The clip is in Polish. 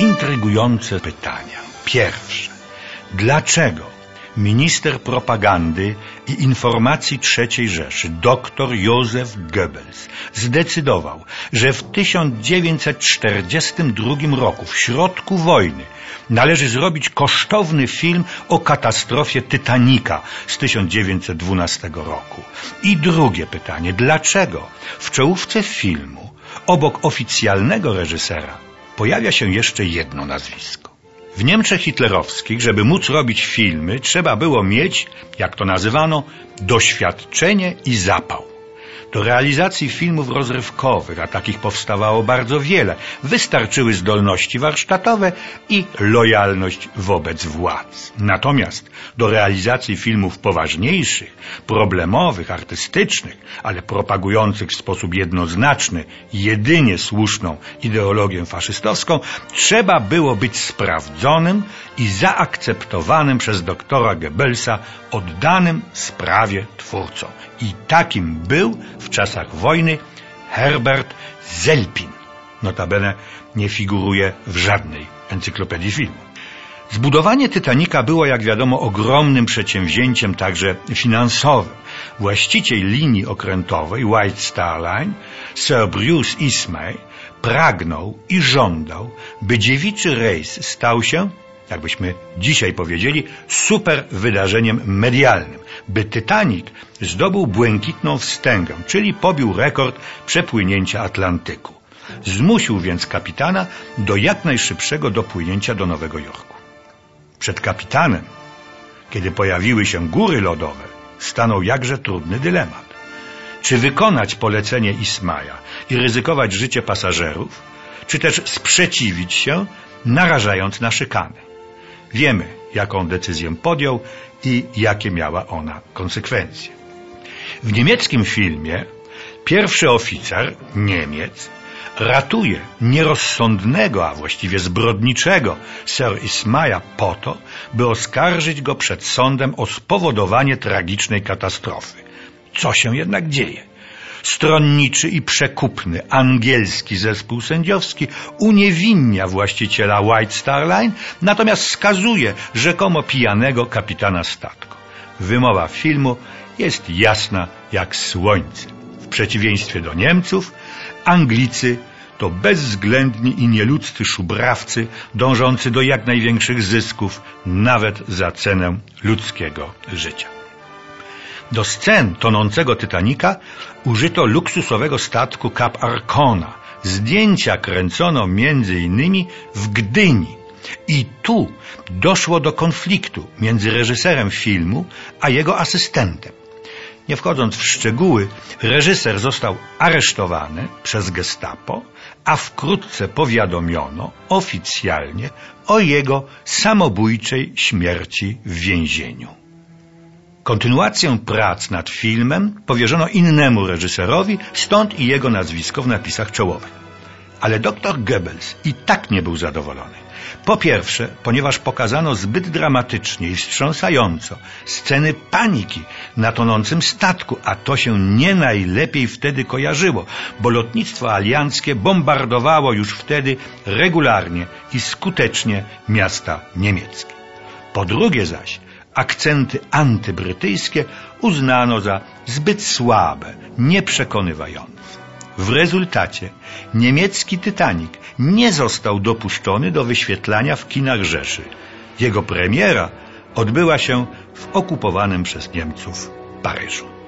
intrygujące pytania. Pierwsze. Dlaczego minister propagandy i informacji III Rzeszy, dr Józef Goebbels, zdecydował, że w 1942 roku, w środku wojny, należy zrobić kosztowny film o katastrofie Titanica z 1912 roku. I drugie pytanie, dlaczego w czołówce filmu obok oficjalnego reżysera pojawia się jeszcze jedno nazwisko? W Niemczech hitlerowskich, żeby móc robić filmy, trzeba było mieć, jak to nazywano, doświadczenie i zapał. Do realizacji filmów rozrywkowych, a takich powstawało bardzo wiele, wystarczyły zdolności warsztatowe i lojalność wobec władz. Natomiast do realizacji filmów poważniejszych, problemowych, artystycznych, ale propagujących w sposób jednoznaczny jedynie słuszną ideologię faszystowską, trzeba było być sprawdzonym i zaakceptowanym przez doktora Goebbelsa oddanym sprawie twórcą. I takim był w czasach wojny Herbert Zelpin. Notabene nie figuruje w żadnej encyklopedii filmu. Zbudowanie Titanica było, jak wiadomo, ogromnym przedsięwzięciem także finansowym. Właściciel linii okrętowej White Star Line, Sir Bruce Ismay, pragnął i żądał, by dziewiczy rejs stał się, jakbyśmy dzisiaj powiedzieli, super wydarzeniem medialnym, by Titanic zdobył błękitną wstęgę, czyli pobił rekord przepłynięcia Atlantyku. Zmusił więc kapitana do jak najszybszego dopłynięcia do Nowego Jorku. Przed kapitanem, kiedy pojawiły się góry lodowe, stanął jakże trudny dylemat. Czy wykonać polecenie Ismaja i ryzykować życie pasażerów, czy też sprzeciwić się, narażając na szykany? Wiemy, jaką decyzję podjął i jakie miała ona konsekwencje. W niemieckim filmie pierwszy oficer, Niemiec, ratuje nierozsądnego, a właściwie zbrodniczego Sir Ismaja po to, by oskarżyć go przed sądem o spowodowanie tragicznej katastrofy. Co się jednak dzieje? Stronniczy i przekupny angielski zespół sędziowski uniewinnia właściciela White Star Line, natomiast skazuje rzekomo pijanego kapitana statku. Wymowa filmu jest jasna jak słońce. W przeciwieństwie do Niemców, Anglicy to bezwzględni i nieludzcy szubrawcy dążący do jak największych zysków, nawet za cenę ludzkiego życia. Do scen tonącego Titanika użyto luksusowego statku Cap Arcona. Zdjęcia kręcono innymi w Gdyni. I tu doszło do konfliktu między reżyserem filmu a jego asystentem. Nie wchodząc w szczegóły, reżyser został aresztowany przez gestapo, a wkrótce powiadomiono oficjalnie o jego samobójczej śmierci w więzieniu. Kontynuację prac nad filmem powierzono innemu reżyserowi, stąd i jego nazwisko w napisach czołowych. Ale dr Goebbels i tak nie był zadowolony. Po pierwsze, ponieważ pokazano zbyt dramatycznie i wstrząsająco sceny paniki na tonącym statku, a to się nie najlepiej wtedy kojarzyło, bo lotnictwo alianckie bombardowało już wtedy regularnie i skutecznie miasta niemieckie. Po drugie zaś, akcenty antybrytyjskie uznano za zbyt słabe, nieprzekonywające. W rezultacie niemiecki Titanic nie został dopuszczony do wyświetlania w kinach Rzeszy. Jego premiera odbyła się w okupowanym przez Niemców Paryżu.